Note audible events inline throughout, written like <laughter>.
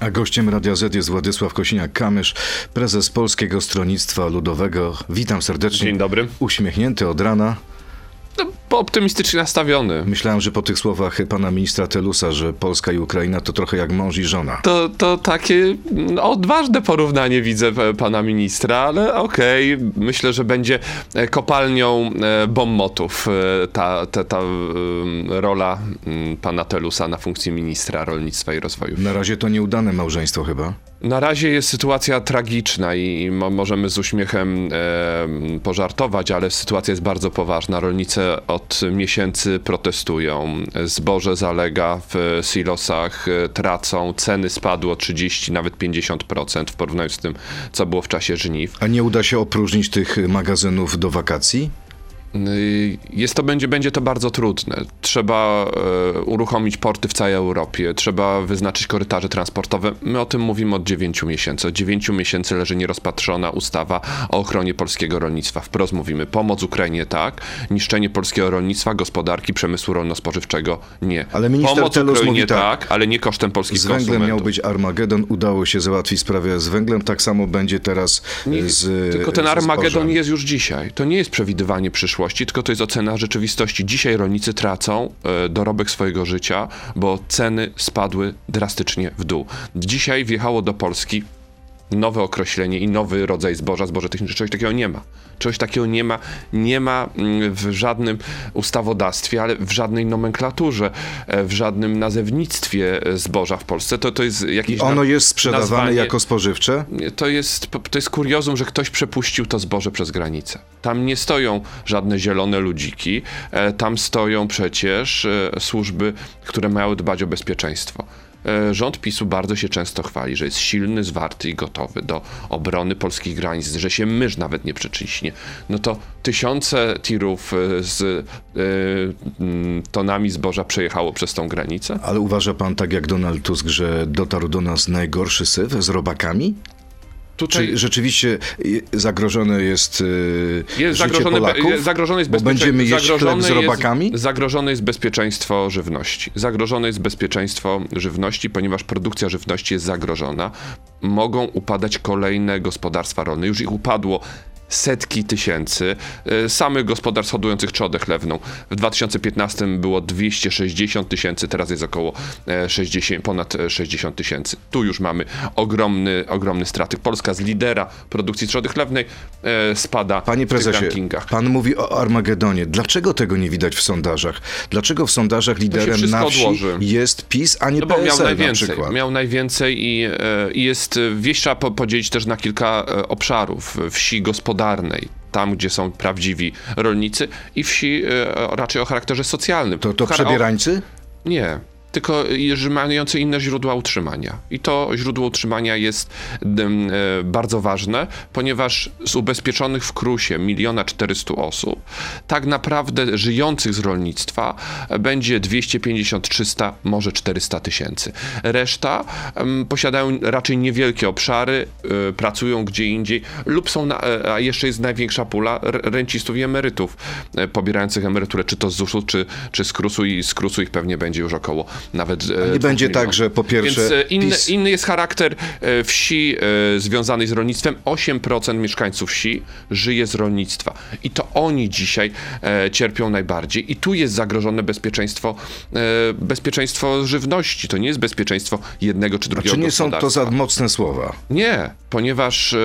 A gościem Radia Z jest Władysław Kosiniak-Kamysz, prezes Polskiego Stronnictwa Ludowego. Witam serdecznie. Dzień dobry. Uśmiechnięty od rana. No, optymistycznie nastawiony. Myślałem, że po tych słowach pana ministra Telusa, że Polska i Ukraina to trochę jak mąż i żona. To, to takie no, odważne porównanie widzę e, pana ministra, ale okej, okay. myślę, że będzie e, kopalnią e, bombotów ta, ta, ta rola pana Telusa na funkcji ministra rolnictwa i rozwoju. Na razie to nieudane małżeństwo chyba. Na razie jest sytuacja tragiczna i możemy z uśmiechem e, pożartować, ale sytuacja jest bardzo poważna. Rolnicy od miesięcy protestują. Zboże zalega w silosach, e, tracą, ceny spadły o 30, nawet 50% w porównaniu z tym, co było w czasie żniw. A nie uda się opróżnić tych magazynów do wakacji? Y, jest to, będzie, będzie to bardzo trudne. Trzeba e, uruchomić porty w całej Europie, trzeba wyznaczyć korytarze transportowe. My o tym mówimy od 9 miesięcy. Od 9 miesięcy leży nierozpatrzona ustawa o ochronie polskiego rolnictwa. Wprost mówimy, pomoc Ukrainie tak, niszczenie polskiego rolnictwa, gospodarki, przemysłu rolno-spożywczego nie. Ale minister pomoc Ukrainie mówi tak, tak, ale nie kosztem polskich Z węglem konsumentów. miał być Armagedon, udało się załatwić sprawę z węglem, tak samo będzie teraz Nie, z Tylko ten Armagedon jest już dzisiaj. To nie jest przewidywanie przyszłości, tylko to jest ocena rzeczywistości. Dzisiaj rolnicy tracą e, dorobek swojego życia, bo ceny spadły drastycznie w dół. Dzisiaj wjechało do Polski nowe określenie i nowy rodzaj zboża, zboże techniczne. Czegoś takiego nie ma. Czegoś takiego nie ma, nie ma mm, w żadnym ustawodawstwie, ale w żadnej nomenklaturze, e, w żadnym nazewnictwie e, zboża w Polsce. To, to jest jakieś Ono na- jest sprzedawane nazwanie- jako spożywcze? to jest, to jest kuriozum, że ktoś przepuścił to zboże przez granicę. Tam nie stoją żadne zielone ludziki, e, tam stoją przecież służby, które mają dbać o bezpieczeństwo. E, Rząd PiSu bardzo się często chwali, że jest silny, zwarty i gotowy do obrony polskich granic, że się mysz nawet nie przeczyśnie. No to tysiące tirów e, z e, tonami zboża przejechało przez tą granicę. Ale uważa pan tak jak Donald Tusk, że dotarł do nas najgorszy syf z robakami? Tutaj Czy rzeczywiście y, zagrożone jest, y, Jest życie zagrożone, Polaków? jest zagrożone jest Bo będziemy jeść chleb zagrożone z robakami? Jest, zagrożone jest bezpieczeństwo żywności. Zagrożone jest bezpieczeństwo żywności, ponieważ produkcja żywności jest zagrożona. Mogą upadać kolejne gospodarstwa rolne. Już ich upadło setki tysięcy e, samych gospodarstw hodujących trzodę chlewną. W 2015 było 260 tysięcy, teraz jest około e, 60, ponad e, 60 tysięcy. Tu już mamy ogromny, ogromny straty. Polska z lidera produkcji trzody chlewnej e, spada Panie w prezesie, rankingach. pan mówi o Armagedonie. Dlaczego tego nie widać w sondażach? Dlaczego w sondażach liderem na wsi odłoży. jest PiS, a nie No bo miał PSL na najwięcej, przykład? miał najwięcej i, e, i jest, e, wieś trzeba po- podzielić też na kilka e, obszarów. Wsi gospodarnej, tam gdzie są prawdziwi rolnicy i wsi e, raczej o charakterze socjalnym. To, to przebierańcy? Nie. Tylko mające inne źródła utrzymania. I to źródło utrzymania jest e, bardzo ważne, ponieważ z ubezpieczonych w Krusie miliona 400 osób, tak naprawdę żyjących z rolnictwa e, będzie 250, 300, może 400 tysięcy. Reszta posiadają raczej niewielkie obszary, e, pracują gdzie indziej lub są, na, a jeszcze jest największa pula rencistów i emerytów pobierających emeryturę, czy to z ZUS-u, czy, czy z KRUS-u i z KRUS-u ich pewnie będzie już około nawet e, Nie będzie milionów. tak, że po pierwsze Więc e, inny, PiS inny jest charakter e, wsi związanej z rolnictwem. 8% mieszkańców wsi żyje z rolnictwa. I to oni dzisiaj cierpią najbardziej. I tu jest zagrożone bezpieczeństwo, bezpieczeństwo żywności. To nie jest bezpieczeństwo jednego czy A drugiego czy nie są to za mocne słowa? Nie, ponieważ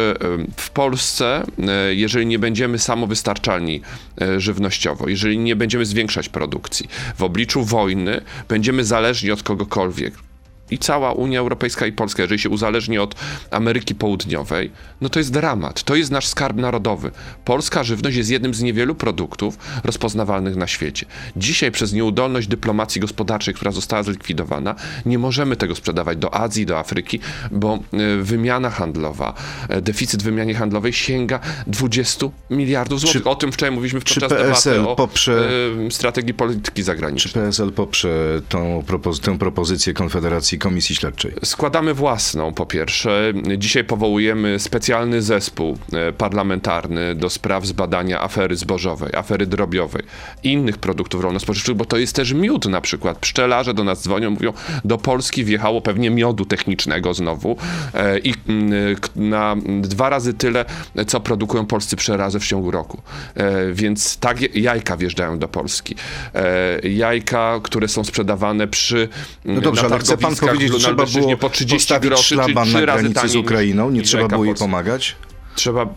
w Polsce, jeżeli nie będziemy samowystarczalni żywnościowo, jeżeli nie będziemy zwiększać produkcji, w obliczu wojny będziemy zależni od kogokolwiek. I cała Unia Europejska i Polska, jeżeli się uzależni od Ameryki Południowej, no to jest dramat. To jest nasz skarb narodowy. Polska żywność jest jednym z niewielu produktów rozpoznawalnych na świecie. Dzisiaj przez nieudolność dyplomacji gospodarczej, która została zlikwidowana, nie możemy tego sprzedawać do Azji, do Afryki, bo e, wymiana handlowa, e, deficyt w wymianie handlowej sięga 20 miliardów złotych. o tym wczoraj mówiliśmy czy podczas PSL debaty o poprze- e, strategii polityki Czy zagranicznej. PSL poprze tą propozy- tę propozycję Konfederacji rekomendacji Komisji Śledczej? Składamy własną, po pierwsze. Dzisiaj powołujemy specjalny zespół e, parlamentarny do spraw zbadania afery zbożowej, afery drobiowej, innych produktów rolno-spożywczych, bo to jest też miód na przykład. Pszczelarze do nas dzwonią, mówią, do Polski wjechało pewnie miodu technicznego znowu e, i mm, k- na dwa razy tyle, co produkują polscy przerazy w ciągu roku. E, Więc tak jajka wjeżdżają do Polski. E, Jajka, które są sprzedawane przy No dobrze, ale chce pan powiedzieć, trzeba było po 30 postawić groszy, szlaban na granicy z Ukrainą? Nie trzeba było jej pomagać? Trzeba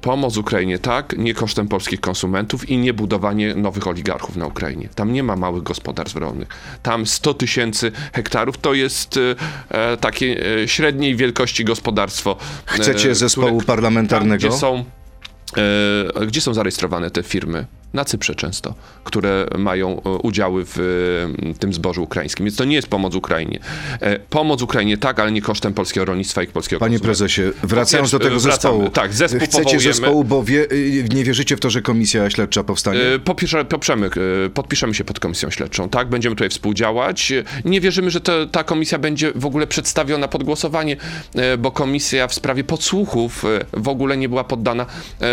pomoc Ukrainie, tak, nie kosztem polskich konsumentów i nie budowanie nowych oligarchów na Ukrainie. Tam nie ma małych gospodarstw rolnych. Tam 100 tysięcy hektarów to jest e, e, takie e, średniej wielkości gospodarstwo. e, Chcecie zespołu które- parlamentarnego? Tam, gdzie są, e, gdzie są zarejestrowane te firmy? Na Cyprze często, które mają e, udziały w e, tym zbożu ukraińskim. Więc to nie jest pomoc Ukrainie. E, pomoc Ukrainie tak, ale nie kosztem polskiego rolnictwa i polskiego Panie prezesie, wracając do tego wracamy. zespołu. Tak, zespół Chcecie powołujemy. zespołu, bo wie, y, nie wierzycie w to, że komisja śledcza powstanie? E, Popierze, poprzemy, podpiszemy się pod komisją śledczą, tak? Będziemy tutaj współdziałać. Nie wierzymy, że to, ta komisja będzie w ogóle przedstawiona pod głosowanie, bo komisja w sprawie podsłuchów w ogóle nie była poddana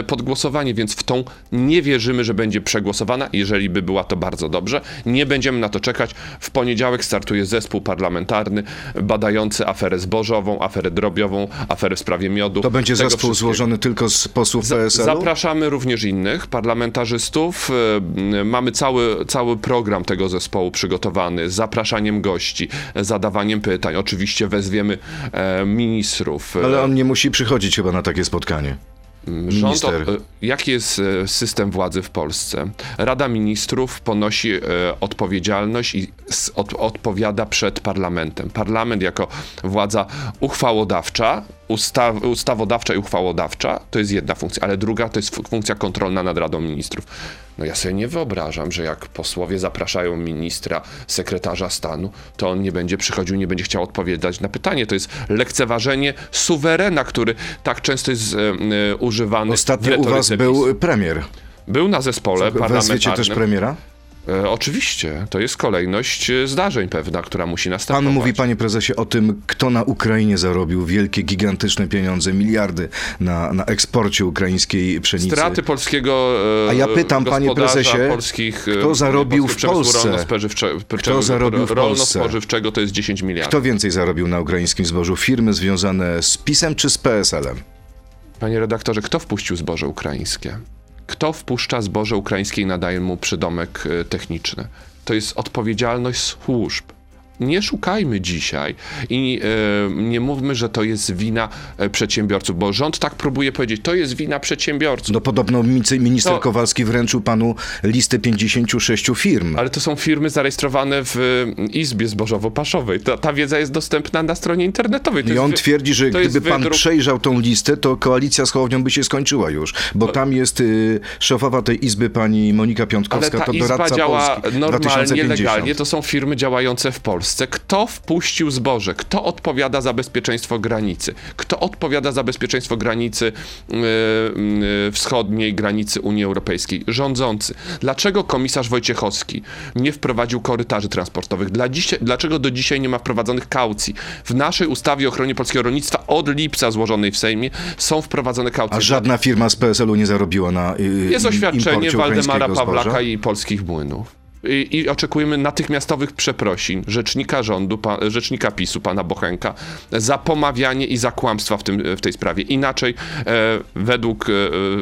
pod głosowanie, więc w tą nie wierzymy, że będzie przegłosowana. Jeżeli by była, to bardzo dobrze. Nie będziemy na to czekać. W poniedziałek startuje zespół parlamentarny badający aferę zbożową, aferę drobiową, aferę w sprawie miodu. To będzie Tego zespół złożony tylko z posłów PSL-u? Zapraszamy również innych parlamentarzystów. E, Mamy cały, cały program tego zespołu przygotowany z zapraszaniem gości, zadawaniem pytań. Oczywiście wezwiemy e, ministrów. Ale on nie musi przychodzić chyba na takie spotkanie. Rząd, e, jaki jest e, system władzy w Polsce? Rada Ministrów ponosi e, odpowiedzialność i odpowiada przed parlamentem. Parlament jako władza uchwałodawcza, ustaw, ustawodawcza i uchwałodawcza to jest jedna funkcja, ale druga to jest fu- funkcja kontrolna nad Radą Ministrów. No ja sobie nie wyobrażam, że jak posłowie zapraszają ministra, sekretarza stanu, to on nie będzie przychodził, nie będzie chciał odpowiadać na pytanie. To jest lekceważenie suwerena, który tak często jest e, e, używany w Ostatnio u was był premier. Był na zespole Wezwiecie parlamentarnym. też premiera? E, oczywiście, to jest kolejność e, zdarzeń pewna, która musi Pan następować. mówi, panie prezesie, o tym, kto na Ukrainie zarobił wielkie, gigantyczne pieniądze, miliardy na, na eksporcie ukraińskiej pszenicy. Straty polskiego e, A ja pytam, panie prezesie, polskich, e, kto zarobił w Polsce? Kto zarobił w Polsce? rolno-spożywczego to jest 10 miliardów. Kto więcej zarobił na ukraińskim zbożu? Firmy związane z PiSem czy z PSL-em? Panie redaktorze, kto wpuścił zboże ukraińskie? Kto wpuszcza zboże ukraińskie i nadaje mu przydomek e, techniczny? To jest odpowiedzialność służb. Nie szukajmy dzisiaj i e, nie mówmy, że to jest wina e, przedsiębiorców, bo rząd tak próbuje powiedzieć, to jest wina przedsiębiorców. No podobno minister To- Kowalski wręczył panu listę 56 firm. Ale to są firmy zarejestrowane w e, Izbie Zbożowo-Paszowej. Ta, ta wiedza jest dostępna na stronie internetowej. To I on wy- twierdzi, że gdyby pan wydruk- przejrzał tą listę, to koalicja z Hołownią by się skończyła już, bo tam jest y, szefowa tej izby pani Monika Ale Piątkowska, ta to izba doradca działa Polski normalnie, 2050. legalnie. To są firmy działające w Polsce. Kto wpuścił zboże? Kto odpowiada za bezpieczeństwo granicy? Kto odpowiada za bezpieczeństwo granicy yy, yy, wschodniej, granicy Unii Europejskiej? Rządzący. Dlaczego komisarz Wojciechowski nie wprowadził korytarzy transportowych? Dla dlaczego do dzisiaj nie ma wprowadzonych kaucji? W naszej ustawie o ochronie polskiego rolnictwa od lipca złożonej w Sejmie są wprowadzone kaucje. A żadna firma z PSL-u nie zarobiła na y, Jest oświadczenie Waldemara Pawlaka zboża? i polskich młynów. I, oczekujemy natychmiastowych przeprosin rzecznika rządu, pa, rzecznika PiSu, pana Bochenka, za pomawianie i za kłamstwa w, tym, w tej sprawie. Inaczej, e, według e,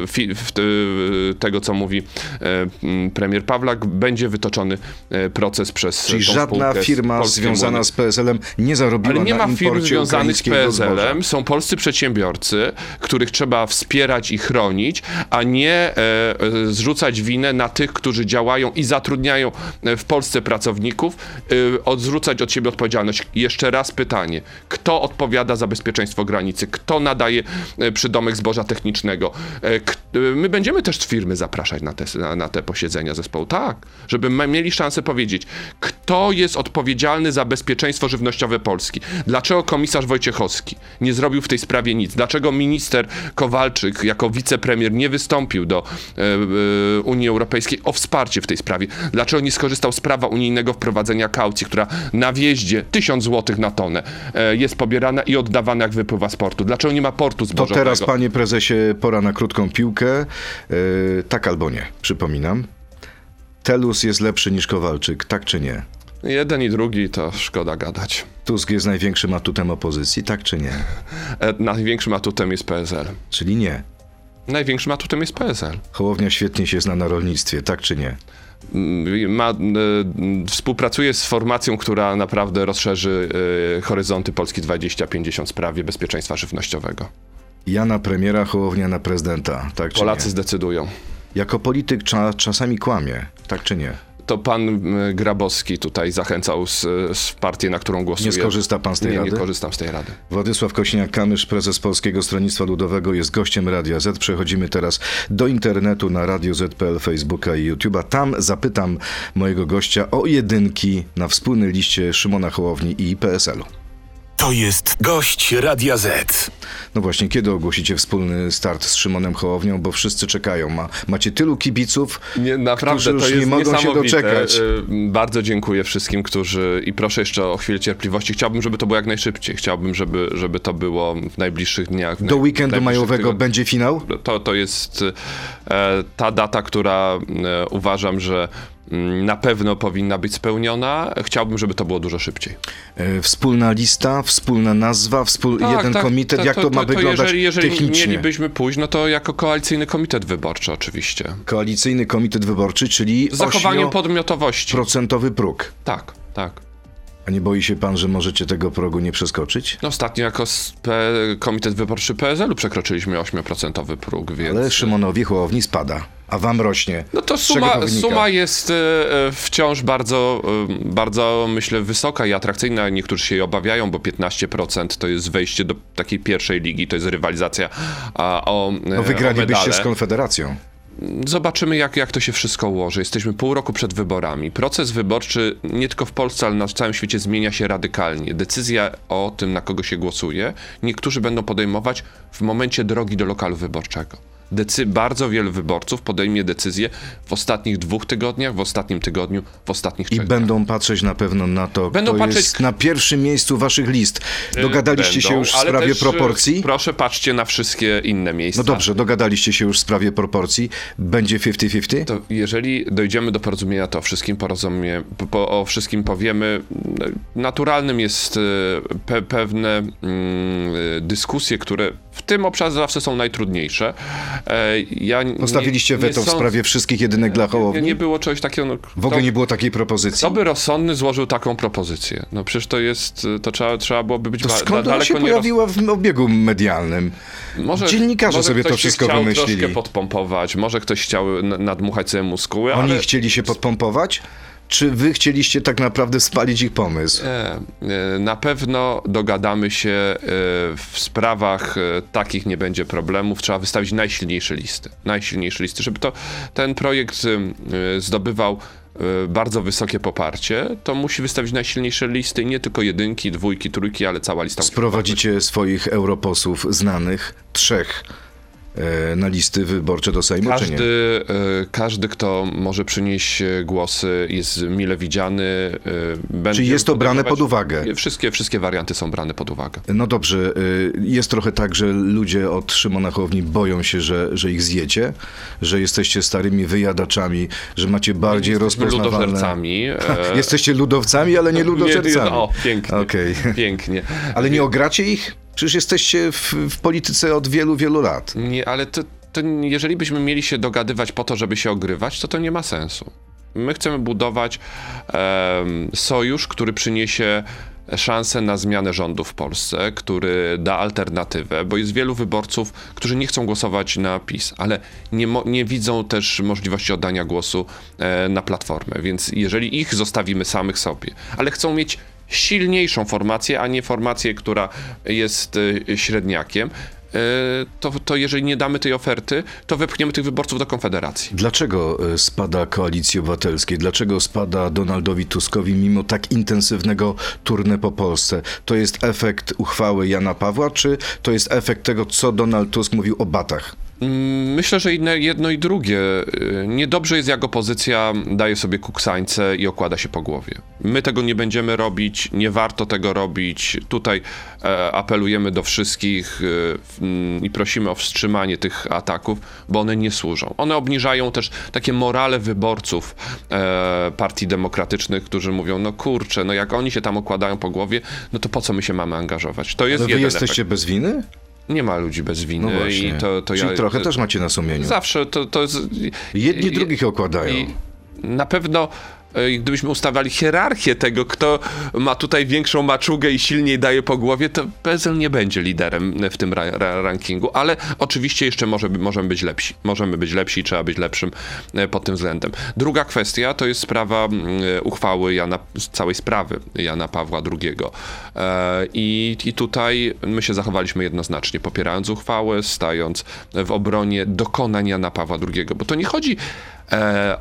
fi, w, e, tego, co mówi e, premier Pawlak, będzie wytoczony e, proces przez Czyli żadna firma Polskie związana z PSL-em nie zarobiła Ale nie ma firm związanych z. PSL-em, są polscy przedsiębiorcy, których trzeba wspierać i chronić, a nie e, zrzucać winę na tych, którzy działają i zatrudniają w Polsce pracowników, e, odrzucać od siebie odpowiedzialność. Jeszcze raz pytanie, kto odpowiada za bezpieczeństwo granicy, kto nadaje e, przydomek zboża technicznego. E, my będziemy też firmy zapraszać na te, na, te posiedzenia zespołu, tak, żeby mieli szansę powiedzieć, kto jest odpowiedzialny za bezpieczeństwo żywnościowe Polski. Dlaczego komisarz Wojciechowski nie zrobił w tej sprawie nic? Dlaczego minister Kowalczyk jako wicepremier nie wystąpił do Unii Europejskiej o wsparcie w tej sprawie? Dlaczego nie skorzystał z prawa unijnego wprowadzenia kaucji, która na wjeździe 1000 zł na tonę e, jest pobierana i oddawana jak wypływa z portu? Dlaczego nie ma portu To zbożowego? teraz, panie prezesie, pora na krótką piłkę. Yy, tak albo nie, przypominam. Telus jest lepszy niż Kowalczyk, tak czy nie? Jeden i drugi to szkoda gadać. Tusk jest największym atutem opozycji, tak czy nie? E, największym atutem jest PSL. Czyli nie. Największym atutem jest PSL. Hołownia świetnie się zna na rolnictwie, tak czy nie? Mm, Ma, e, współpracuje z formacją, która naprawdę rozszerzy e, horyzonty Polski 2050 w sprawie bezpieczeństwa żywnościowego. Ja na premiera, Hołownia na prezydenta, tak Polacy zdecydują. Jako polityk cza, czasami kłamie, tak czy nie? To pan Grabowski tutaj zachęcał z, z partię, na którą głosuje. Nie skorzysta pan z tej nie, rady? Nie korzystam z tej rady. Władysław Kośniak-Kamysz, prezes Polskiego Stronnictwa Ludowego, jest gościem Radia Z. Przechodzimy teraz do internetu na Radio Z.pl, Facebooka i YouTube'a. Tam zapytam mojego gościa o jedynki na wspólnej liście Szymona Hołowni i PSL-u. To jest gość Radia Z. No właśnie, kiedy ogłosicie wspólny start z Szymonem Hołownią, bo wszyscy czekają. Ma, macie tylu kibiców, Nie, naprawdę którzy już to jest nie mogą się doczekać. Y, Bardzo dziękuję wszystkim, którzy i proszę jeszcze o chwilę cierpliwości. Chciałbym, żeby to było jak najszybciej. Chciałbym, żeby, żeby to było w najbliższych dniach. w Do naj- weekendu majowego będzie finał? To, to jest e, ta data, która e, uważam, że na pewno powinna być spełniona. Chciałbym, żeby to było dużo szybciej. E, Wspólna lista, wspólna nazwa, wspól... Tak, jeden tak, komitet. to- Jak to, to- ma to wyglądać jeżeli, jeżeli technicznie? mielibyśmy pójść, no to jako koalicyjny komitet wyborczy oczywiście. Koalicyjny komitet wyborczy, czyli Z zachowaniem 8% podmiotowości. próg. Tak, tak. A nie boi się pan, że możecie tego progu nie przeskoczyć? No ostatnio jako Komitet Wyborczy PSL-u przekroczyliśmy 8% próg, więc... Ale Szymonowi Hołowni spada, a wam rośnie. No to suma, suma jest e, e, wciąż bardzo, e, bardzo, myślę, wysoka i atrakcyjna. Niektórzy się jej obawiają, bo 15% to jest wejście do takiej pierwszej ligi, to jest rywalizacja a, o No wygralibyście z Konfederacją. Zobaczymy, jak, jak to się wszystko ułoży. Jesteśmy pół roku przed wyborami. Proces wyborczy nie tylko w Polsce, ale na całym świecie zmienia się radykalnie. Decyzja o tym, na kogo się głosuje, niektórzy będą podejmować w momencie drogi do lokalu wyborczego. Decy- bardzo wielu wyborców podejmie decyzję w ostatnich dwóch tygodniach, w ostatnim tygodniu, w ostatnich I trzech dniach. będą patrzeć na pewno na to, Będą kto patrzeć- jest na pierwszym miejscu waszych list. Dogadaliście się Będą, już w sprawie też, e, proporcji? Proszę, patrzcie na wszystkie inne miejsca. No dobrze, dogadaliście się już w sprawie proporcji. Będzie 50-50? To jeżeli dojdziemy do porozumienia, to o wszystkim porozumie, po, o wszystkim powiemy. Naturalnym jest e, pe, pewne mm, dyskusje, które w tym obszarze zawsze są najtrudniejsze. E, Ja nie- Postawiliście nie weto w sprawie wszystkich jedynek dla Nie, Hołowni? nie było czegoś takiego. No, W ogóle nie było takiej propozycji? Kto by rozsądny złożył taką propozycję? No przecież to jest, to trzeba, trzeba byłoby być To ba- skąd ona się nie pojawiła w obiegu medialnym? Może, Dziennikarze może sobie ktoś to wszystko chciał wymyślili. troszkę podpompować, może ktoś chciał nadmuchać sobie muskuły, Oni ale... chcieli się podpompować? Czy wy chcieliście tak naprawdę spalić ich pomysł? Nie, nie, na pewno dogadamy się e, w sprawach e, takich nie będzie problemów. Trzeba wystawić najsilniejsze listy. Najsilniejsze listy, żeby to ten projekt e, zdobywał e, bardzo wysokie poparcie, to musi wystawić najsilniejsze listy nie tylko jedynki, dwójki, trójki, ale cała lista. Sprowadzicie swoich europosłów znanych, trzech, e, na listy wyborcze do Sejmu, czy nie? Każdy, e, każdy, kto może przynieść e, głosy, jest mile widziany. e, Czyli jest to brane pod uwagę? Wszystkie, wszystkie warianty są brane pod uwagę. No dobrze, jest trochę tak, że ludzie od Szymona Hołowni boją się, że, że ich zjecie, że jesteście starymi wyjadaczami, że macie bardziej rozpoznawalne... ludożercami. <laughs> e, Jesteście ludowcami, ale <laughs> nie ludożercami. O, pięknie. Okej. Pięknie. Ale nie ogracie ich? Przecież jesteście w, w polityce od wielu, wielu lat. Nie, ale to, to jeżeli byśmy mieli się dogadywać po to, żeby się ogrywać, to to nie ma sensu. My chcemy budować em, sojusz, który przyniesie szansę na zmianę rządu w Polsce, który da alternatywę, bo jest wielu wyborców, którzy nie chcą głosować na PiS, ale nie, nie widzą też możliwości oddania głosu e, na Platformę, więc jeżeli ich zostawimy samych sobie, ale chcą mieć silniejszą formację, a nie formację, która jest e, średniakiem, e, to, to jeżeli nie damy tej oferty, to wepchniemy tych wyborców do Konfederacji. Dlaczego y, spada Koalicji Obywatelskiej? Dlaczego spada Donaldowi Tuskowi mimo tak intensywnego turnę po Polsce? To jest efekt uchwały Jana Pawła, czy to jest efekt tego, co Donald Tusk mówił o batach? Mm, Myślę, że jedno i drugie. Y, Niedobrze jest, jak opozycja daje sobie kuksańce i okłada się po głowie. My tego nie będziemy robić, nie warto tego robić. Tutaj e, apelujemy do wszystkich w- mm, i prosimy o wstrzymanie tych ataków, bo one nie służą. One obniżają też takie morale wyborców e, partii demokratycznych, którzy mówią, no kurczę, no jak oni się tam okładają po głowie, no to po co my się mamy angażować? To jest Ale wy jesteście efekt. bez winy? Nie ma ludzi bez winy No i to, to Czyli ja... trochę też macie na sumieniu. Zawsze to, to jest. Jedni i- drugich okładają. I na pewno. Gdybyśmy ustawali hierarchię tego, kto ma tutaj większą maczugę i silniej daje po głowie, to PSL nie będzie liderem w tym ra- ra- rankingu, ale oczywiście jeszcze może, możemy być lepsi. Możemy być lepsi i trzeba być lepszym e, pod tym względem. Druga kwestia to jest sprawa e, uchwały Jana, całej sprawy Jana Pawła II. E, I, I tutaj my się zachowaliśmy jednoznacznie, popierając uchwałę, stając w obronie dokonań Jana Pawła II, bo to nie chodzi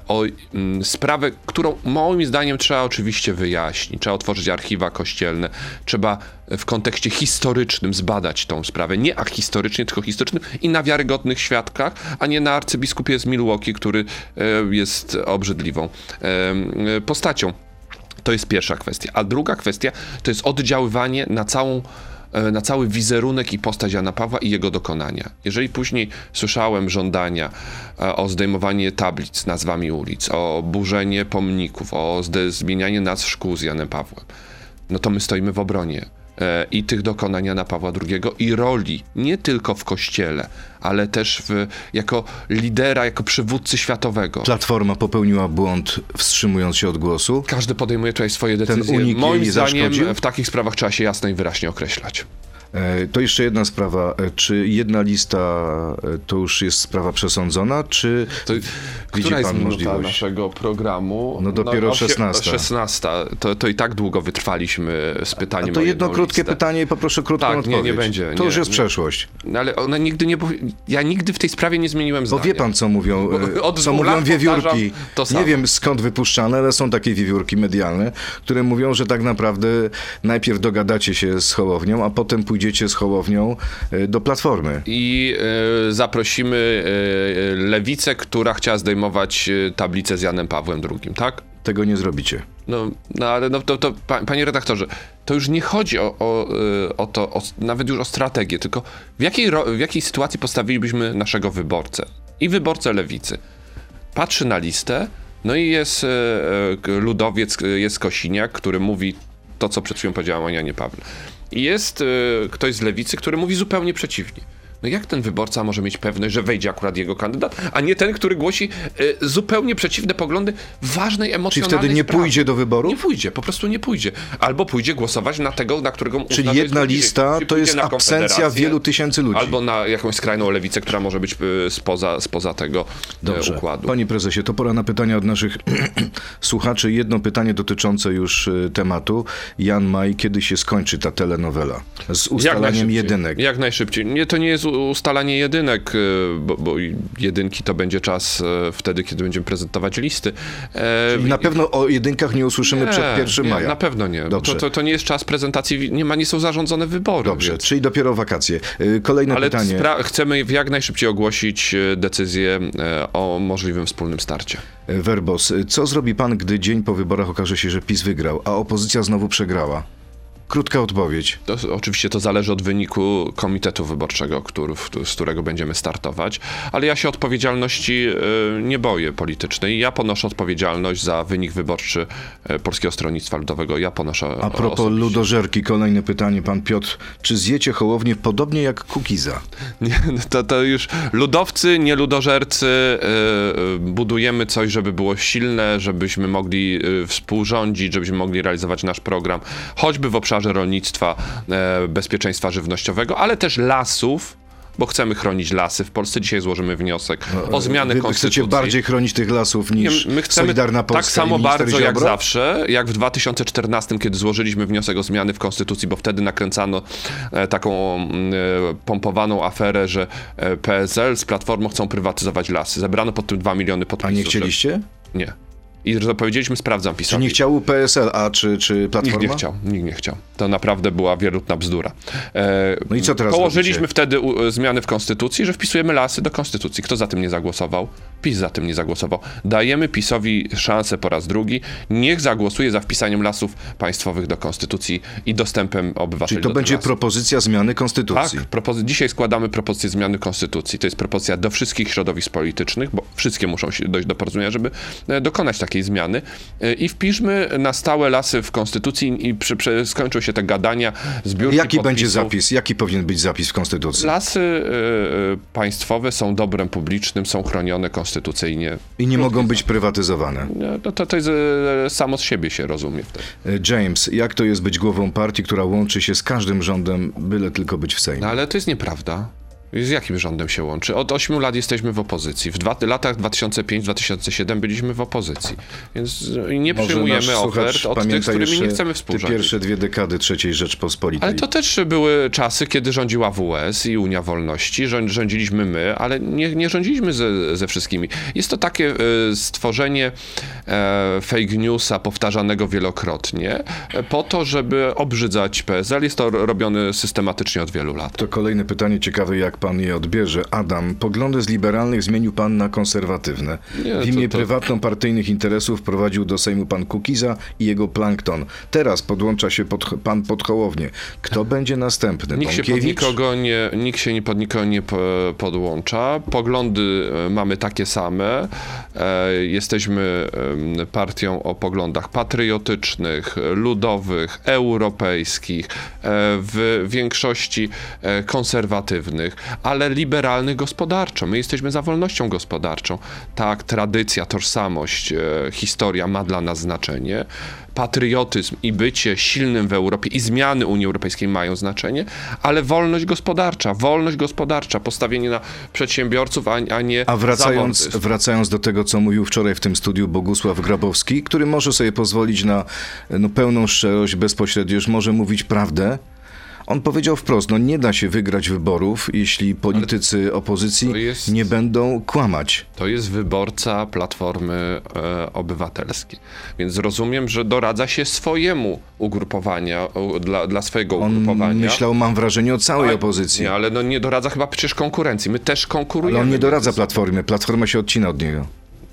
o mm, sprawę, którą moim zdaniem trzeba oczywiście wyjaśnić. Trzeba otworzyć archiwa kościelne, trzeba w kontekście historycznym zbadać tą sprawę. Nie ahistorycznie, tylko historycznym i na wiarygodnych świadkach, a nie na arcybiskupie z Milwaukee, który e, jest obrzydliwą e, e, postacią. To jest pierwsza kwestia. A druga kwestia to jest oddziaływanie na całą e, na cały wizerunek i postać Jana Pawła i jego dokonania. Jeżeli później słyszałem żądania e, o zdejmowanie tablic nazwami ulic, o burzenie pomników, o zmienianie nazw szkół z Janem Pawłem, no to my stoimy w obronie e, i tych dokonań Jana Pawła II i roli nie tylko w kościele, ale też w, jako lidera, jako przywódcy światowego. Platforma popełniła błąd, wstrzymując się od głosu. Każdy podejmuje tutaj swoje decyzje. unik Moim zdaniem zaszkodził? w takich sprawach trzeba się jasno i wyraźnie określać. E, To jeszcze jedna sprawa. E, Czy jedna lista e, to już jest sprawa przesądzona, czy To, widzi która jest pan możliwość? naszego programu? No dopiero osie- 16. 16. To, to i tak długo wytrwaliśmy z A pytaniem to o jedno krótkie listę. pytanie i poproszę krótką Tak, nie, odpowiedź. nie będzie, To nie, już jest nie. przeszłość. No ale ona nigdy nie... Ja nigdy w tej sprawie nie zmieniłem Bo zdania. wie pan, co mówią, Bo od co mówią wiewiórki. to. Nie wiem skąd wypuszczane, ale są takie wiewiórki medialne, które mówią, że tak naprawdę najpierw dogadacie się z Hołownią, a potem pójdziecie z Hołownią e, do Platformy. I e, zaprosimy e, lewicę, która chciała zdejmować tablicę z Janem Pawłem II, tak? Tego nie zrobicie. No, no ale no, to, to, pa- panie redaktorze, to już nie chodzi o, o, y, o to, o, nawet już o strategię, tylko w jakiej, w jakiej sytuacji postawilibyśmy naszego wyborcę i wyborcę lewicy. Patrzy na listę, no i jest ludowiec, jest Kosiniak, który mówi to, co przed chwilą powiedziałem o Janie Pawle. I jest e, ktoś z lewicy, który mówi zupełnie przeciwnie. No jak ten wyborca może mieć pewność, że wejdzie akurat jego kandydat, a nie ten, który głosi e, zupełnie przeciwne poglądy ważnej Czyli emocjonalnej wtedy nie sprawie? pójdzie do wyborów? Nie pójdzie, po prostu nie pójdzie. Albo pójdzie głosować na tego, na którego Czyli jedna lista Czyli to jest absencja wielu tysięcy ludzi. Albo na jakąś skrajną lewicę, która może być y, spoza, spoza tego Dobrze. e, układu. Panie prezesie, to pora na pytania od naszych <clears throat> słuchaczy. Jedno pytanie dotyczące już y, tematu. Jan Maj, kiedy się skończy ta telenowela? Z Jak ustalaniem najszybciej. jedynek. Jak najszybciej. Nie, to nie jest ustalanie jedynek, y, bo, bo jedynki to będzie czas e, wtedy, kiedy będziemy prezentować listy. E, I na pewno o jedynkach nie usłyszymy przed 1 nie, maja. Na pewno nie. Dobrze. to, to, to nie jest czas prezentacji, nie, ma, nie są zarządzone wybory. Dobrze, więc- czyli dopiero wakacje. Y, Kolejne Ale pytanie. chcemy jak najszybciej ogłosić decyzję o możliwym wspólnym starcie. Werbos, y, co zrobi pan, gdy dzień po wyborach okaże się, że PiS wygrał, a opozycja znowu przegrała? Krótka odpowiedź. To, oczywiście to zależy od wyniku komitetu wyborczego, który, z którego będziemy startować, ale ja się odpowiedzialności e, nie boję politycznej. Ja ponoszę odpowiedzialność za wynik wyborczy e, Polskiego Stronnictwa Ludowego. Ja ponoszę A propos osobiście. ludożerki, kolejne pytanie, pan Piotr. Czy zjecie Hołownię podobnie jak Kukiza? <laughs> Nie, no to, to już ludowcy, nie ludożercy, e, budujemy coś, żeby było silne, żebyśmy mogli współrządzić, żebyśmy mogli realizować nasz program, choćby w obszarze rolnictwa, e, bezpieczeństwa żywnościowego, ale też lasów, bo chcemy chronić lasy. W Polsce dzisiaj złożymy wniosek o zmianę Wy konstytucji. chcecie bardziej chronić tych lasów Nie, niż My chcemy Solidarna Polska tak samo bardzo jak Ziobro? zawsze, jak w 2014, kiedy złożyliśmy wniosek o zmiany w konstytucji, bo wtedy nakręcano e, taką mm, e, pompowaną aferę, że PSL z Platformą chcą prywatyzować lasy. Zebrano pod tym 2 miliony A podpisów. nie że- chcieliście? Nie. I powiedzieliśmy, sprawdzam Czy PiSowi. nie chciał PSL, a czy, czy Nikt Platforma? nie chciał, nikt nie chciał. To naprawdę była wierutna bzdura. E, No i co teraz Położyliśmy robicie? wtedy u, zmiany w Konstytucji, że wpisujemy lasy do Konstytucji. Kto za tym nie zagłosował? PiS za tym nie zagłosował. Dajemy PiSowi szansę po raz drugi. Niech zagłosuje za wpisaniem lasów państwowych do Konstytucji i dostępem obywateli Czyli to będzie lasów. propozycja zmiany konstytucji. Tak, propozy- dzisiaj składamy propozycję zmiany konstytucji. To jest propozycja do wszystkich środowisk politycznych, bo wszystkie muszą się dojść do porozumienia, żeby e, dokonać takiej zmiany. E, I wpiszmy na stałe lasy w konstytucji i przy, przy, skończą się te gadania, zbiórki Jaki będzie podpisów. zapis? Jaki powinien być zapis w konstytucji? Lasy e, państwowe są dobrem publicznym, są chronione konstytucyjnie. I nie mogą być prywatyzowane. E, No to, to jest samo z siebie się rozumie wtedy. James, jak to jest być głową partii, która łączy się z każdym rządem, byle tylko być w Sejmie? No ale to jest nieprawda. Z jakim rządem się łączy? Od 8 lat jesteśmy w opozycji. W dwa, latach 2005-2007 byliśmy w opozycji. Więc nie Może przyjmujemy ofert od tych, z którymi nie chcemy współrządzić. pierwsze dwie dekady III Rzeczpospolitej. Ale to też były czasy, kiedy rządziła WS i Unia Wolności, rząd- rządziliśmy my, ale nie, nie rządziliśmy ze, ze wszystkimi. Jest to takie e, stworzenie e, fake newsa powtarzanego wielokrotnie e, po to, żeby obrzydzać PSL. Jest to ro- robione systematycznie od wielu lat. To kolejne pytanie ciekawe, jak pan je odbierze. Adam, poglądy z liberalnych zmienił pan na konserwatywne. Nie, w imię to- to- prywatno-partyjnych interesów prowadził do Sejmu pan Kukiza i jego plankton. Teraz podłącza się pod, pan pod Hołownię. Kto będzie następny? Nikt się, pod nikogo nie, nikt się nie pod nikogo nie po- podłącza. Poglądy e, mamy takie same. E, Jesteśmy partią o poglądach patriotycznych, ludowych, europejskich, e, w większości konserwatywnych, ale liberalnych gospodarczo. My jesteśmy za wolnością gospodarczą. Tak, tradycja, tożsamość, e, historia ma dla nas znaczenie. Patriotyzm i bycie silnym w Europie i zmiany Unii Europejskiej mają znaczenie, ale wolność gospodarcza, wolność gospodarcza, postawienie na przedsiębiorców, a, a nie A wracając, wracając do tego, co mówił wczoraj w tym studiu Bogusław Grabowski, który może sobie pozwolić na no, pełną szczerość, bezpośrednio już może mówić prawdę. On powiedział wprost, no nie da się wygrać wyborów, jeśli politycy opozycji jest- nie będą kłamać. To jest wyborca Platformy e, Obywatelskiej. Więc rozumiem, że doradza się swojemu ugrupowania, u, dla, dla swojego On ugrupowania. myślał, mam wrażenie, o całej opozycji. Nie, ale no nie doradza chyba przecież konkurencji. My też konkurujemy. Ale on nie doradza. Platformie, Platforma się odcina od niego.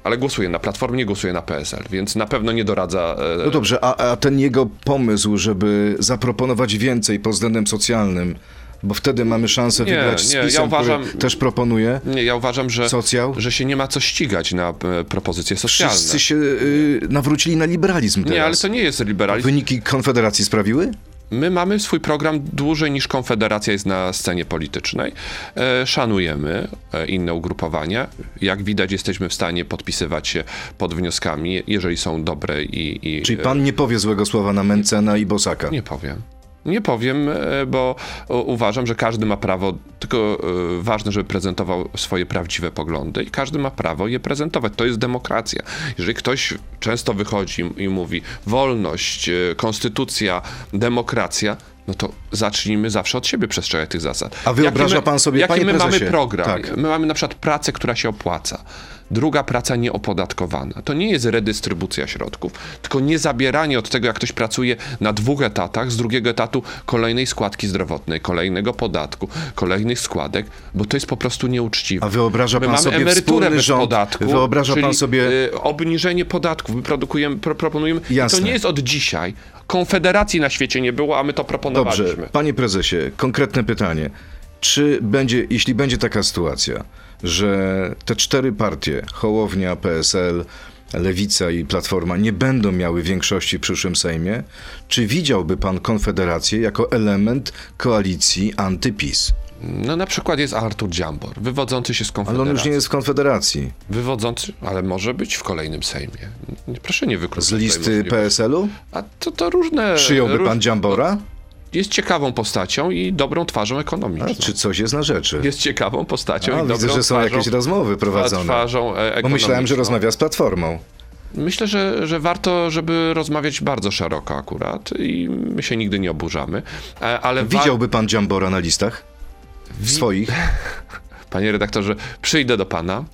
Ale głosuje na Platformę, nie głosuje na PSL, więc na pewno nie doradza. e, No dobrze, a, a ten jego pomysł, żeby zaproponować więcej pod względem socjalnym, bo wtedy mamy szansę Nie, wygrać z nie, ja PiSem, uważam- który też proponuje. Nie, ja uważam, że, Socjal? że się nie ma co ścigać na e, propozycje socjalne. Wszyscy się y, nawrócili na liberalizm teraz. Nie, ale to nie jest liberalizm. Wyniki Konfederacji sprawiły? My mamy swój program dłużej niż Konfederacja jest na scenie politycznej. E, szanujemy e, inne ugrupowania. Jak widać, jesteśmy w stanie podpisywać się pod wnioskami, jeżeli są dobre i. i Czyli pan nie powie złego słowa na Mencena i Bosaka. Nie powiem. Nie powiem, e, bo uważam, że każdy ma prawo, tylko e, ważne, żeby prezentował swoje prawdziwe poglądy i każdy ma prawo je prezentować. To jest demokracja. Jeżeli ktoś często wychodzi i mówi wolność, e, konstytucja, demokracja, no to zacznijmy zawsze od siebie przestrzegać tych zasad. A wyobraża Jaki my- pan sobie, jaki panie my mamy prezesie, program? tak. My mamy na przykład pracę, która się opłaca. Druga praca nieopodatkowana. To nie jest redystrybucja środków, tylko nie zabieranie od tego, jak ktoś pracuje na dwóch etatach, z drugiego etatu kolejnej składki zdrowotnej, kolejnego podatku, kolejnych składek, bo to jest po prostu nieuczciwe. A wyobraża pan sobie emeryturę bez rząd? podatku. Wyobraża pan sobie- y, obniżenie podatków. My produkujemy, pro, proponujemy. I Jasne. to nie jest od dzisiaj. Konfederacji na świecie nie było, a my to proponowaliśmy. Dobrze, panie prezesie, konkretne pytanie. Czy będzie, jeśli będzie taka sytuacja, że te cztery partie, Hołownia, PSL, Lewica i Platforma, nie będą miały większości w przyszłym Sejmie, czy widziałby pan Konfederację jako element koalicji antyPiS? No na przykład jest Artur Dziambor, wywodzący się z Ale Konfederacji. on już nie jest w Konfederacji. Wywodzący, ale może być w kolejnym Sejmie. Proszę nie wykluczać. Z listy. PSL-u? A to, to różne... Przyjąłby róż- pan Dziambora? Jest ciekawą postacią i dobrą twarzą ekonomiczną. A, czy coś jest na rzeczy? Jest ciekawą postacią A, i dobrą widzę, że są twarzą, jakieś rozmowy prowadzone. twarzą e, Bo myślałem, że rozmawia z Platformą. Myślę, że, że warto, żeby rozmawiać bardzo szeroko akurat i my się nigdy nie oburzamy. E, Ale Widziałby pan Dziambora na listach? W swoich? <laughs> Panie redaktorze, przyjdę do pana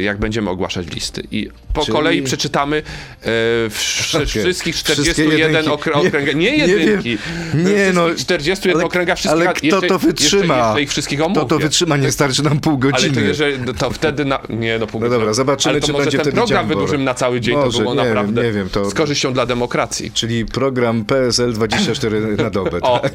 jak będziemy ogłaszać listy. I po Czyli- kolei przeczytamy e, wsz- Okej. wszystkich Wszystkie 41 jedynki. okr- Nie- okręgach. Nie nie jedynki. wiem. Nie, no, 41 ale- okręgach wszystkich. ale kto jeszcze, to wytrzyma? Jeszcze, jeszcze ich wszystkich To omówię. to wytrzyma, nie starczy nam pół Ale godziny. to, że to wtedy na... Nie, no pół No godziny. dobra, zobaczymy, Ale to czy będzie ten program wydłużymy na cały dzień, Może, to było nie wiem, naprawdę nie wiem, to- z korzyścią dla demokracji. Czyli program PSL 24 na dobę, O, tak?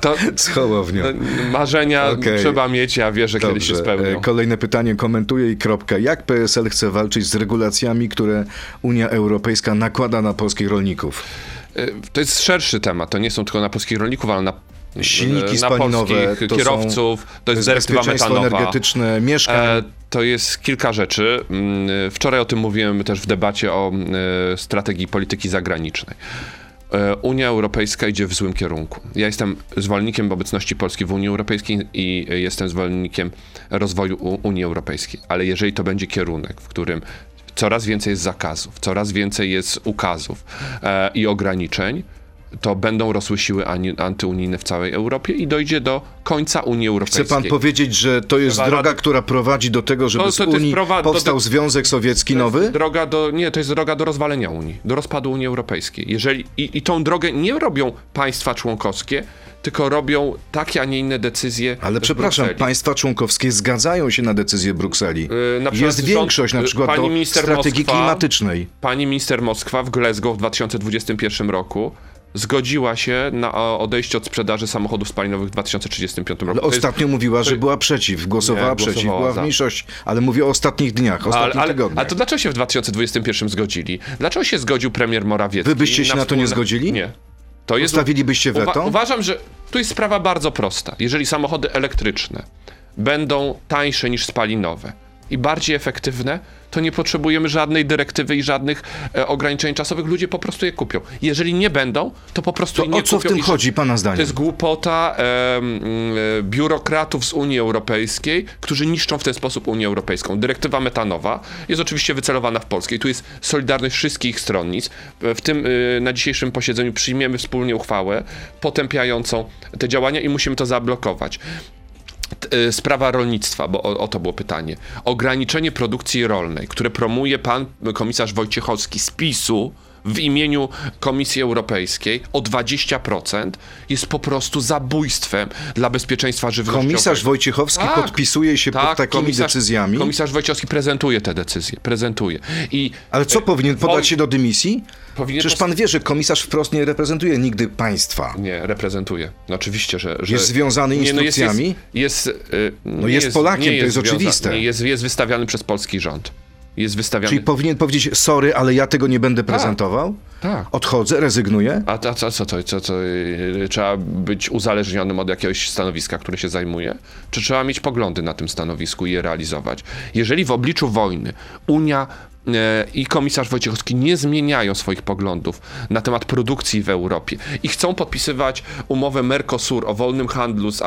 To <laughs> Z Hołownią. no, marzenia Okej. trzeba mieć, ja wierzę, kiedyś się Dobrze. spełnią. E, Kolejne pytanie komentuję Jak PSL chce walczyć z regulacjami, które Unia Europejska nakłada na polskich rolników? Y, To jest szerszy temat, to nie są tylko na polskich rolników, ale na Silniki na spalinowe, polskich to kierowców, to jest dyrektywa metanowa. energetyczne, mieszkań. E, to jest kilka rzeczy. Mm, Wczoraj o tym mówiłem też w debacie o e, strategii polityki zagranicznej. E, Unia Europejska idzie w złym kierunku. Ja jestem zwolennikiem obecności Polski w Unii Europejskiej i e, jestem zwolennikiem rozwoju Unii Europejskiej, ale jeżeli to będzie kierunek, w którym coraz więcej jest zakazów, coraz więcej jest ukazów e, i ograniczeń, to będą rosły siły antyunijne w całej Europie i dojdzie do końca Unii Chce Europejskiej. pan powiedzieć, że to jest droga, która prowadzi do tego, żeby To- z Unii prowa- powstał to- Związek Sowiecki nowy? Droga do, nie, to jest droga do rozwalenia Unii, do rozpadu Unii Europejskiej. Jeżeli, i, I tą drogę nie robią państwa członkowskie, tylko robią takie, a nie inne decyzje. Ale przepraszam, Brukseli. państwa członkowskie zgadzają się na decyzję Brukseli. Yy, Jest rząd- większość na yy, przykład pani do strategii Moskwa- klimatycznej. Pani minister Moskwa w Glasgow w 2021 roku zgodziła się na o, odejście od sprzedaży samochodów spalinowych w 2035 roku. Ale To jest- ostatnio mówiła, że była przeciw, głosowała Nie, przeciw, była w mniejszości, ale mówię o ostatnich dniach, ostatnich ale, tygodniach. ale to dlaczego się w 2021 zgodzili? Dlaczego się zgodził premier Morawiecki? Wy byście się na to nie zgodzili? Nie. To jest Postawilibyście Uwa- weto? uważam, że tu jest sprawa bardzo prosta. Jeżeli samochody elektryczne będą tańsze niż spalinowe i bardziej efektywne, to nie potrzebujemy żadnej dyrektywy i żadnych e, ograniczeń czasowych. Ludzie po prostu je kupią. Jeżeli nie będą, to po prostu To nie o co w kupią tym i- chodzi, pana To zdaniem? jest głupota em, e, biurokratów z Unii Europejskiej, którzy niszczą w ten sposób Unię Europejską. Dyrektywa metanowa jest oczywiście wycelowana w Polskę i tu jest solidarność wszystkich stronnic. W tym e, na dzisiejszym posiedzeniu przyjmiemy wspólnie uchwałę potępiającą te działania i musimy to zablokować. Y, Sprawa rolnictwa, bo o, o to było pytanie. Ograniczenie produkcji rolnej, które promuje pan komisarz Wojciechowski z PiSu w imieniu Komisji Europejskiej o 20% jest po prostu zabójstwem dla bezpieczeństwa żywnościowego. Komisarz Wojciechowski Tak, podpisuje się pod takimi komisarz- decyzjami, Komisarz Wojciechowski prezentuje te decyzje, prezentuje. I ale co powinien podać się do dymisji? powinien Przecież pan wie, że komisarz wprost nie reprezentuje nigdy państwa. Nie, reprezentuje. No oczywiście, że... że Jest związany Nie, no jest, jest, jest, y, nie jest Polakiem, nie to jest oczywiste. Nie, jest, jest wystawiany przez polski rząd. Jest wystawiany... Czyli powinien powiedzieć, sorry, ale ja tego nie będę prezentował? Tak. Odchodzę, rezygnuję? A to, co, co, co, co, y, trzeba być uzależnionym od jakiegoś stanowiska, które się zajmuje? Czy trzeba mieć poglądy na tym stanowisku i je realizować? Jeżeli w obliczu wojny Unia i komisarz Wojciechowski nie zmieniają swoich poglądów na temat produkcji w Europie i chcą podpisywać umowę Mercosur o wolnym handlu z e,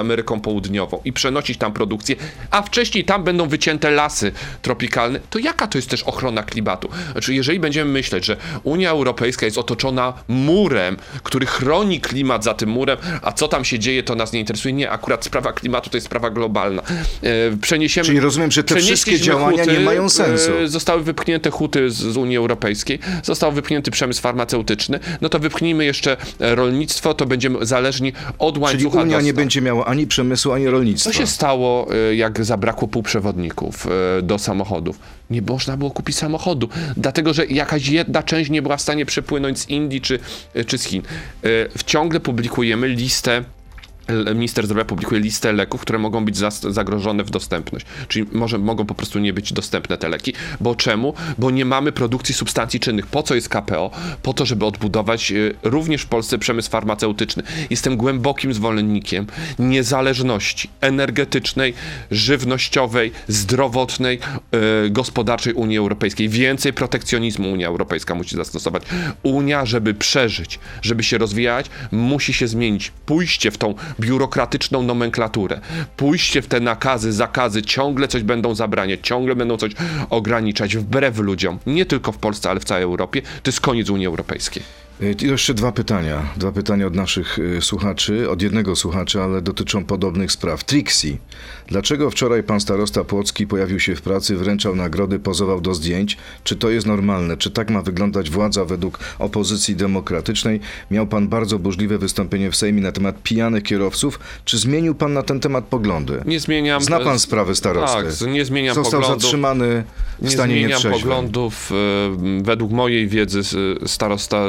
Ameryką Południową i przenosić tam produkcję, a wcześniej tam będą wycięte lasy tropikalne, to jaka to jest też ochrona klimatu? Znaczy, jeżeli będziemy myśleć, że Unia Europejska jest otoczona murem, który chroni klimat za tym murem, a co tam się dzieje, to nas nie interesuje. Nie, akurat sprawa klimatu to jest sprawa globalna. E, Przeniesiemy, Czyli rozumiem, że te wszystkie działania nie mają sensu. Zostały wypchnięte huty z, z Unii Europejskiej, został wypchnięty przemysł farmaceutyczny, no to wypchnijmy jeszcze e, rolnictwo, to będziemy zależni od Czyli łańcucha Unia nie będzie miała ani przemysłu, ani rolnictwa. Co się stało, e, jak zabrakło półprzewodników e, do samochodów? Nie można było kupić samochodu, dlatego że jakaś jedna część nie była w stanie przepłynąć z Indii czy, czy z Chin. Ciągle publikujemy listę Minister zdrowia publikuje listę leków, które mogą być zagrożone w dostępność. Czyli może, mogą po prostu nie być dostępne te leki. Bo czemu? Bo nie mamy produkcji substancji czynnych. Po co jest KPO? Po to, żeby odbudować e, również w Polsce przemysł farmaceutyczny. Jestem głębokim zwolennikiem niezależności energetycznej, żywnościowej, zdrowotnej, e, gospodarczej Unii Europejskiej. Więcej protekcjonizmu Unia Europejska musi zastosować. Unia, żeby przeżyć, żeby się rozwijać, musi się zmienić. Pójście w tą biurokratyczną nomenklaturę, pójście w te nakazy, zakazy, ciągle coś będą zabraniać, ciągle będą coś ograniczać wbrew ludziom. Nie tylko w Polsce, ale w całej Europie. To jest koniec Unii Europejskiej. Y, I jeszcze dwa pytania. Dwa pytania od naszych y, słuchaczy, od jednego słuchacza, ale dotyczą podobnych spraw. Trixie. Dlaczego wczoraj pan starosta Płocki pojawił się w pracy, wręczał nagrody, pozował do zdjęć? Czy to jest normalne? Czy tak ma wyglądać władza według opozycji demokratycznej? Miał pan bardzo burzliwe wystąpienie w Sejmie na temat pijanych kierowców. Czy zmienił pan na ten temat poglądy? Nie zmieniam. Zna pan sprawę starosty. Tak, nie zmieniam Został poglądów. zatrzymany w Nie stanie zmieniam nietrzeźwym. poglądów. E, Według mojej wiedzy starosta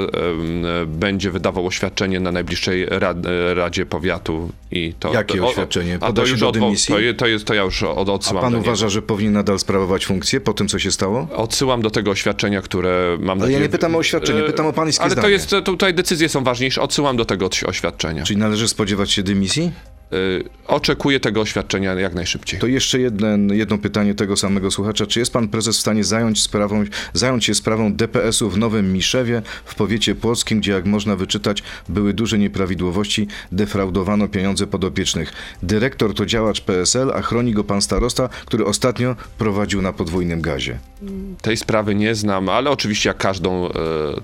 będzie wydawał oświadczenie na najbliższej rad, e, Radzie Powiatu. I to, Jakie to, oświadczenie? A to już do odwo- dymisji? to, to, jest, to ja już od, A odsyłam pan do uważa, że powinien nadal sprawować funkcję po tym, co się stało? Odsyłam do tego oświadczenia, które mam Ale ja nie pytam o oświadczenie, E, pytam o pańskie Ale to zdanie. jest, tutaj decyzje są ważniejsze. Odsyłam do tego oświadczenia. Czyli należy spodziewać się dymisji? Y, Oczekuję tego oświadczenia jak najszybciej. To jeszcze jeden, jedno pytanie tego samego słuchacza. Czy jest pan prezes w stanie zająć, sprawą, zająć się sprawą DPS-u w Nowym Miszewie w powiecie płockim, gdzie jak można wyczytać były duże nieprawidłowości, defraudowano pieniądze podopiecznych. Dyrektor to działacz PSL, a chroni go pan starosta, który ostatnio prowadził na podwójnym gazie. Tej sprawy nie znam, ale oczywiście jak każdą e,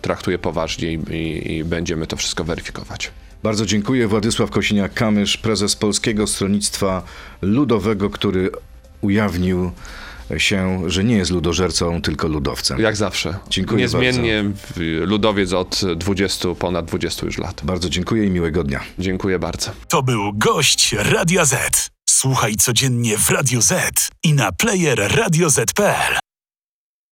traktuję poważnie i, i, i będziemy to wszystko weryfikować. Bardzo dziękuję. Władysław Kosiniak-Kamysz, prezes Polskiego Stronnictwa Ludowego, który ujawnił się, że nie jest ludożercą, tylko ludowcem. Jak zawsze. Dziękuję Niezmiennie w- ludowiec od 20, ponad 20 już lat. Bardzo dziękuję i miłego dnia. Dziękuję bardzo. To był gość Radia Z. Słuchaj codziennie w Radio Z i na player radioz.pl.